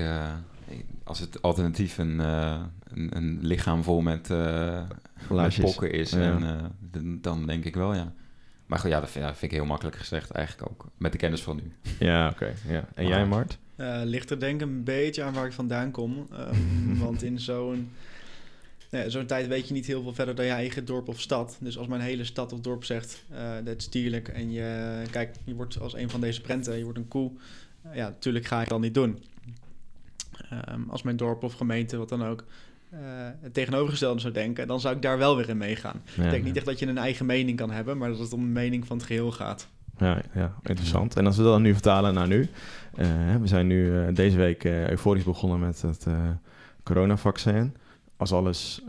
als het alternatief een, eh, een, een lichaam vol met, eh met pokken is, Ja. en, eh, dan, dan denk ik wel, ja. Maar goed, ja, dat vind, ja, vind ik heel makkelijk gezegd eigenlijk ook. Met de kennis van nu. Ja, oké. ja. En jij, Mart? Eh, ligt er denk ik een beetje aan waar ik vandaan kom. Ehm, want in zo'n nou ja, zo'n tijd weet je niet heel veel verder dan je eigen dorp of stad. Dus als mijn hele stad of dorp zegt, eh dat is dierlijk en je, kijk, je wordt als een van deze prenten, je wordt een koe. eh, ja, natuurlijk ga ik dat niet doen. Ehm, als mijn dorp of gemeente, wat dan ook, het tegenovergestelde zou denken, dan zou ik daar wel weer in meegaan. Ja, ik denk niet echt dat je een eigen mening kan hebben, maar dat het om de mening van het geheel gaat. Ja, ja, interessant. En als we dat dan nu vertalen naar nu. eh, we zijn nu eh, deze week eh, euforisch begonnen met het coronavaccin. Als alles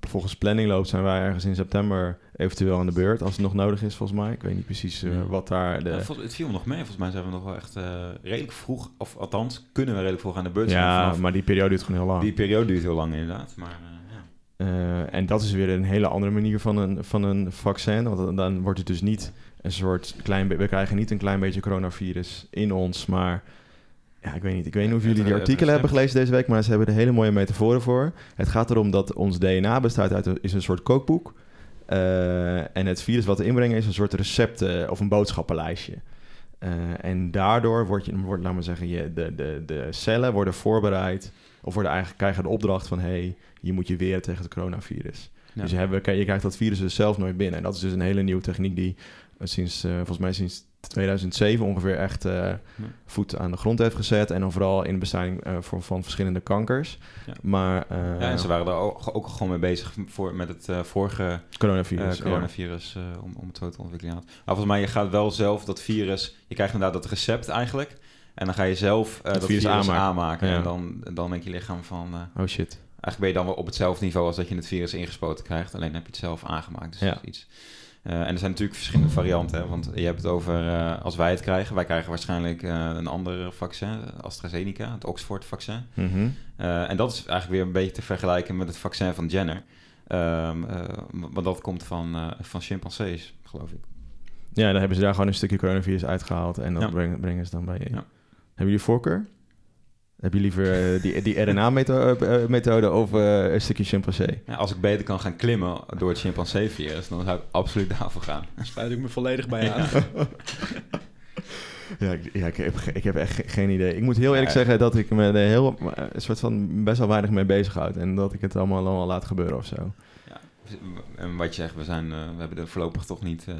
volgens planning loopt, zijn wij ergens in september eventueel aan de beurt. Als het nog nodig is, volgens mij. Ik weet niet precies Ja. wat daar de... Ja, het viel nog mee. Volgens mij zijn we nog wel echt redelijk vroeg, of althans kunnen we redelijk vroeg aan de beurt zijn. Ja, maar die periode duurt gewoon heel lang. Die periode duurt heel lang inderdaad. Maar ja. En dat is weer een hele andere manier van een, van een vaccin. Want dan wordt het dus niet een soort klein... We krijgen niet een klein beetje coronavirus in ons, maar... Ja, ik weet niet. Ik weet niet of jullie die artikelen hebben gelezen deze week, maar ze hebben er hele mooie metaforen voor. Het gaat erom dat ons DNA bestaat uit een, is een soort kookboek. Eh, en het virus wat we inbrengen is een soort recepten of een boodschappenlijstje. Eh, en daardoor wordt je, wordt, laat maar zeggen, je, de, de, de cellen worden voorbereid of worden eigenlijk, krijgen de opdracht van hey, je moet je weren tegen het coronavirus. Ja. Dus je, hebben, je krijgt dat virus dus zelf nooit binnen. En dat is dus een hele nieuwe techniek die eh, sinds, eh, volgens mij sinds 2007 ongeveer echt eh, voet aan de grond heeft gezet. En dan vooral in de bestrijding eh, voor, van verschillende kankers. Ja. Maar ja, en ze waren daar ook, ook gewoon mee bezig voor, met het vorige coronavirus. coronavirus om, om het zo te ontwikkelen. Maar volgens mij, je gaat wel zelf dat virus... Je krijgt inderdaad dat recept eigenlijk. En dan ga je zelf dat virus virus, aanmaken. En dan, dan denkt je lichaam van... Oh shit. Eigenlijk ben je dan wel op hetzelfde niveau als dat je het virus ingespoten krijgt. Alleen heb je het zelf aangemaakt. Dus Ja. dat is iets. Eh, en er zijn natuurlijk verschillende varianten. Hè? Want je hebt het over, eh, als wij het krijgen, wij krijgen waarschijnlijk eh, een ander vaccin, AstraZeneca, het Oxford-vaccin. Mhm. En dat is eigenlijk weer een beetje te vergelijken met het vaccin van Jenner. Eh, want dat komt van, van chimpansees, geloof ik. Ja, dan hebben ze daar gewoon een stukje coronavirus uitgehaald. En dat Ja. brengen, brengen ze dan bij je. Ja. Hebben jullie voorkeur? Heb je liever eh, die, die RNA-methode of eh, een stukje chimpansee? Ja, als ik beter kan gaan klimmen door het chimpansee-virus, dan zou ik absoluut daarvoor gaan. Daar sluit ik me volledig bij aan. Ja, ik, ja, ik, heb, ik heb echt ge- geen idee. Ik moet heel eerlijk Ja. zeggen dat ik me er heel, eh, een soort van best wel weinig mee bezig houd. En dat ik het allemaal, allemaal laat gebeuren of zo. Ja. En wat je zegt, we, zijn, eh, we hebben er voorlopig toch niet eh,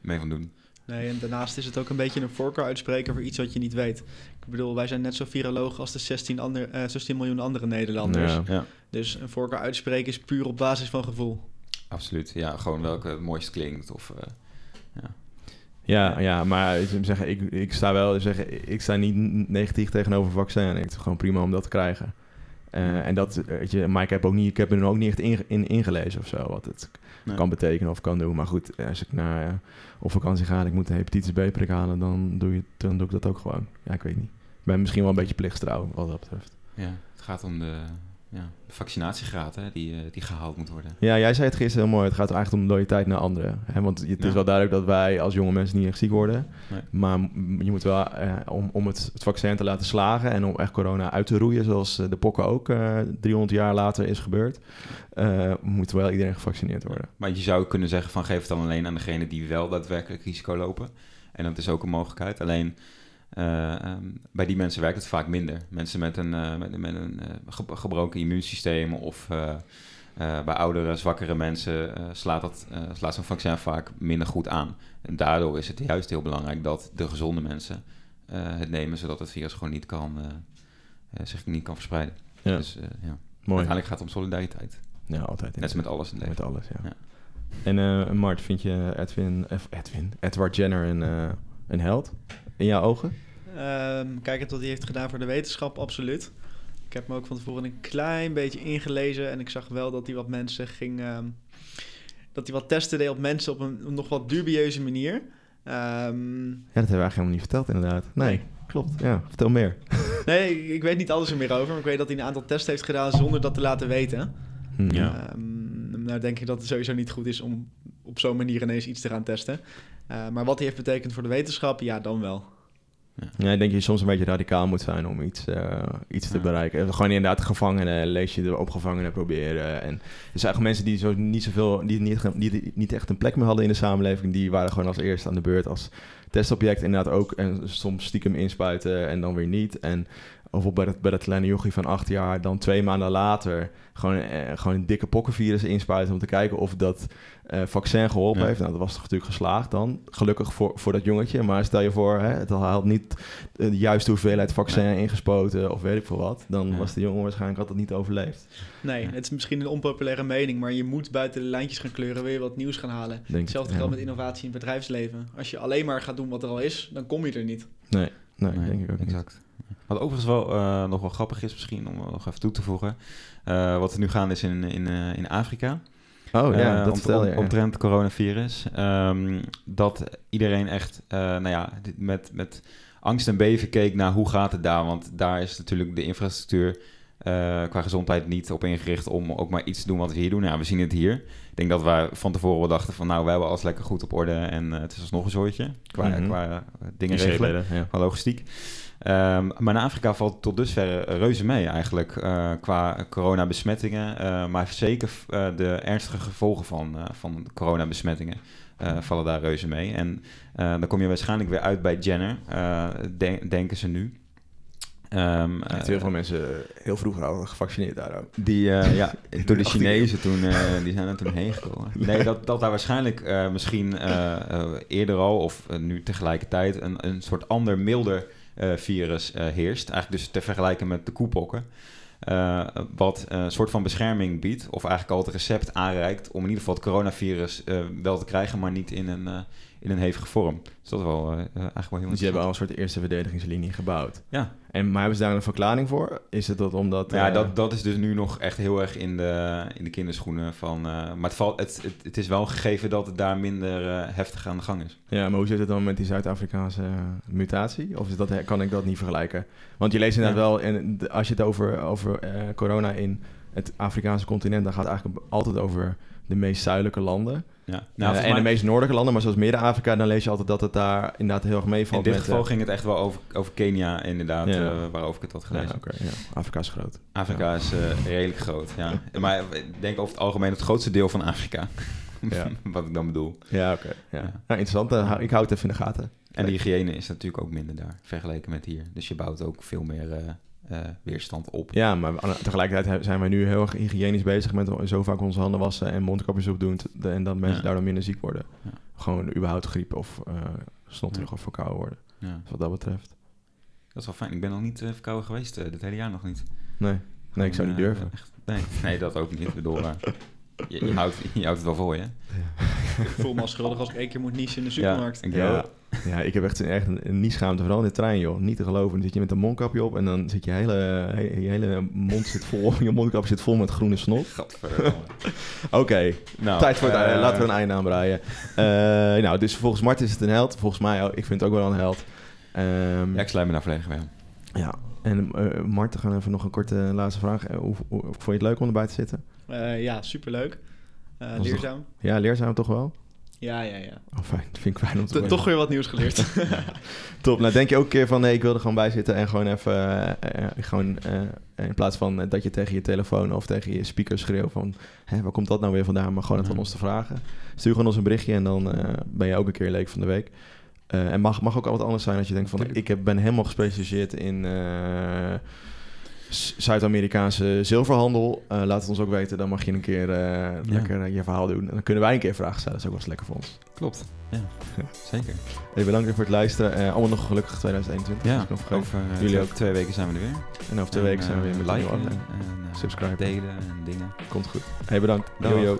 mee van doen. Nee, en daarnaast is het ook een beetje een voorkeur uitspreken voor iets wat je niet weet. Ik bedoel, wij zijn net zo viroloog als de 16, ander, eh, 16 miljoen andere Nederlanders. Ja. Ja, Dus een voorkeur uitspreken is puur op basis van gevoel. absoluut. Ja, gewoon welke het mooist klinkt. Of, eh, Ja, ja, maar ik moet zeggen, ik, ik sta wel zeggen, ik sta niet negatief tegenover vaccin. Ik vind het gewoon prima om dat te krijgen. Eh, en dat, weet je, maar ik heb, ook niet, ik heb er ook niet echt in, in, ingelezen of zo, wat het Nee. kan betekenen of kan doen. Maar goed, als ik naar eh, op vakantie ga en ik moet een hepatitis B-prik halen, dan doe, je, dan doe ik dat ook gewoon. Ja, ik weet niet. Ik ben misschien wel een beetje plichtstrouw wat dat betreft. ja, het gaat om de, ja, de vaccinatiegraad hè, die, eh, die gehaald moet worden. Ja, jij zei het gisteren heel mooi. Het gaat eigenlijk om loyaliteit naar anderen. Hè? Want het is wel duidelijk dat wij als jonge mensen niet echt ziek worden. Nee. Maar je moet wel, eh, om, om het, het vaccin te laten slagen en om echt corona uit te roeien, zoals eh, de pokken ook eh 300 jaar later is gebeurd, moet wel iedereen gevaccineerd worden. Maar je zou kunnen zeggen van geef het dan alleen aan degene die wel daadwerkelijk risico lopen. En dat is ook een mogelijkheid. Alleen eh, ehm, bij die mensen werkt het vaak minder. Mensen met een, eh, met, met een eh, ge- gebroken immuunsysteem of bij oudere, zwakkere mensen slaat, dat, slaat zo'n vaccin vaak minder goed aan. En daardoor is het juist heel belangrijk dat de gezonde mensen het nemen, zodat het virus gewoon niet kan, zich niet kan verspreiden. Ja, Dus ja, mooi. uiteindelijk gaat het om solidariteit. Ja, altijd. Net als met alles in Met alles, ja. Ja. En Mart, vind je Edwin, Edwin, Edward Jenner een, een held in jouw ogen? Ehm kijkend wat hij heeft gedaan voor de wetenschap, absoluut. Ik heb me ook van tevoren een klein beetje ingelezen en ik zag wel dat hij wat mensen ging. ehm, dat hij wat testen deed op mensen op een nog wat dubieuze manier. Ehm, Ja, dat hebben we eigenlijk helemaal niet verteld inderdaad. Nee, klopt. Ja, vertel meer. nee, ik, ik weet niet alles er meer over, maar ik weet dat hij een aantal tests heeft gedaan zonder dat te laten weten. Hm. Ja. Ehm, nou denk ik dat het sowieso niet goed is om op zo'n manier ineens iets te gaan testen. Eh, maar wat hij heeft betekend voor de wetenschap, ja, dan wel. Ja, ik denk dat je soms een beetje radicaal moet zijn om iets, eh, iets te Ja. bereiken. Gewoon inderdaad gevangenen, lees je de op gevangenen proberen. En er zijn eigenlijk mensen die zo niet zoveel, die niet, niet, niet echt een plek meer hadden in de samenleving, die waren gewoon als eerste aan de beurt als testobject inderdaad ook. En soms stiekem inspuiten en dan weer niet. En bijvoorbeeld bij dat, bij dat kleine jochie van acht jaar, dan twee maanden later gewoon, eh, gewoon een dikke pokkenvirus inspuiten om te kijken of dat eh, vaccin geholpen Ja. heeft. Nou, dat was toch natuurlijk geslaagd dan. Gelukkig voor, voor dat jongetje. Maar stel je voor, hè, het had niet de juiste hoeveelheid vaccin ingespoten of weet ik veel wat. Dan Ja. was de jongen waarschijnlijk altijd niet overleefd. Nee, het is misschien een onpopulaire mening, maar je moet buiten de lijntjes gaan kleuren, wil je wat nieuws gaan halen. Denk, Hetzelfde geldt met innovatie in het bedrijfsleven. Als je alleen maar gaat doen wat er al is, dan kom je er niet. Nee, nee, Nee, denk ik ook niet. Wat overigens wel eh, nog wel grappig is misschien, om nog even toe te voegen. eh, wat er nu gaande is in, in, eh, in Afrika. Oh ja, Eh, dat om- vertel je. om-. Omtrent coronavirus. Ehm, dat iedereen echt, eh, nou ja, met, met angst en beven keek naar hoe gaat het daar. Want daar is natuurlijk de infrastructuur eh, qua gezondheid niet op ingericht om ook maar iets te doen wat we hier doen. Ja, we zien het hier. Ik denk dat wij van tevoren wel dachten van nou, we hebben alles lekker goed op orde en eh, het is alsnog een zooitje qua, Mhm. qua eh, dingen regelen. Ja. Qua logistiek. Ehm, maar in Afrika valt tot dusver reuze mee eigenlijk eh, qua coronabesmettingen. eh, maar zeker eh, de ernstige gevolgen van, eh van coronabesmettingen eh, vallen daar reuze mee. En eh, dan kom je waarschijnlijk weer uit bij Jenner, eh, den- denken ze nu. Echt eh, heel veel mensen heel vroeg al gevaccineerd daar ook. die, eh, ja, door de 18 Chinezen toen, eh, die zijn er toen heen gekomen. Nee, dat, dat daar waarschijnlijk eh, misschien eh, eh, eerder al, of eh, nu tegelijkertijd, een, een soort ander, milder eh, virus eh, heerst. Eigenlijk dus te vergelijken met de koepokken. Eh, wat een soort van bescherming biedt, of eigenlijk al het recept aanreikt om in ieder geval het coronavirus eh, wel te krijgen, maar niet in een, eh, in een hevige vorm. Dus dat is wel eh, eigenlijk wel heel Dus die hebben al een soort eerste verdedigingslinie gebouwd. Ja, En, maar hebben ze daar een verklaring voor? Is het dat omdat... Ja, eh, dat, dat is dus nu nog echt heel erg in de, in de kinderschoenen van... eh, maar het, valt, het, het, het is wel gegeven dat het daar minder eh, heftig aan de gang is. Ja, maar hoe zit het dan met die Zuid-Afrikaanse eh, mutatie? Of is dat, kan ik dat niet vergelijken? Want je leest inderdaad Ja. wel, en de- als je het over, over eh, corona in het Afrikaanse continent, dan gaat het eigenlijk altijd over de meest zuidelijke landen. Ja. Nou, Nou, en mij- de meest noordelijke landen, maar zoals Midden-Afrika, dan lees je altijd dat het daar inderdaad heel erg in meevalt. dit met, geval eh, ging het echt wel over, over Kenia inderdaad, Ja. eh, waarover ik het had gelezen. ja, ja. Afrika is groot. Afrika is eh, redelijk groot, ja. Maar ik denk over het algemeen het grootste deel van Afrika. Ja. Wat ik dan bedoel. Ja, oké. ja. Ja. Nou, interessant. Ik hou het even in de gaten. En de hygiëne is natuurlijk ook minder daar, vergeleken met hier. Dus je bouwt ook veel meer eh, weerstand op. Ja, maar tegelijkertijd zijn wij nu heel erg hygiënisch bezig met zo vaak onze handen wassen en mondkapjes opdoen. En dat mensen Ja. daardoor minder ziek worden. Ja. Gewoon überhaupt griep of eh snotterig Ja. of verkouden worden. Ja. Dus wat dat betreft. Dat is wel fijn. Ik ben nog niet eh, verkouden geweest, dit hele jaar nog niet. Nee, nee ik zou niet durven. echt- nee, nee, dat ook niet. Eh, je, je, houdt, je houdt het wel voor je. Ik voel me al schuldig als ik één keer moet niezen in de supermarkt. ik Ja, ja, ik heb echt een, echt een, een nieschaamte, vooral in de trein, joh. Niet te geloven. Dan zit je met een mondkapje op en dan zit je hele, he- je hele mond zit vol, je mondkapje zit vol met groene snot. Oké, nou, tijd voor het einde. Laten we een einde aanbreien. Eh, nou, dus volgens Martin is het een held. Volgens mij, ook. ik vind het ook wel een held. Ehm, Ja, ik sluit me daar volledig aan. Ja, en uh, Marten, gaan even nog een korte laatste vraag. Hoe, hoe, vond je het leuk om erbij te zitten? Uh, ja, superleuk. Uh, leerzaam. Toch, ja, leerzaam toch wel? Ja, ja, ja. Oh, fijn. Dat vind ik fijn om te T Toch weer wat nieuws geleerd. Top. Nou, denk je ook een keer van, nee, ik wil er gewoon bij zitten en gewoon even, uh, gewoon, in plaats van dat je tegen je telefoon of tegen je speaker schreeuwt van, hè, waar komt dat nou weer vandaan? Maar gewoon het aan ons te vragen. Stuur gewoon ons een berichtje en dan uh, ben je ook een keer leek van de week. Uh, en mag, mag ook al wat anders zijn als je denkt van ik heb, ben helemaal gespecialiseerd in uh, Zuid-Amerikaanse zilverhandel. Uh, laat het ons ook weten, dan mag je een keer uh, ja. lekker je verhaal doen. En dan kunnen wij een keer vragen stellen, dat is ook wel eens lekker voor ons. Klopt, ja, zeker. Hey, bedankt voor het luisteren. Allemaal nog gelukkig 2021. Ja, over Jullie ook. twee weken zijn we er weer. En over twee en, weken zijn we weer met liken nieuwe en Subscribe. delen en dingen. Komt goed. Hey, bedankt. Dag. Yo, yo.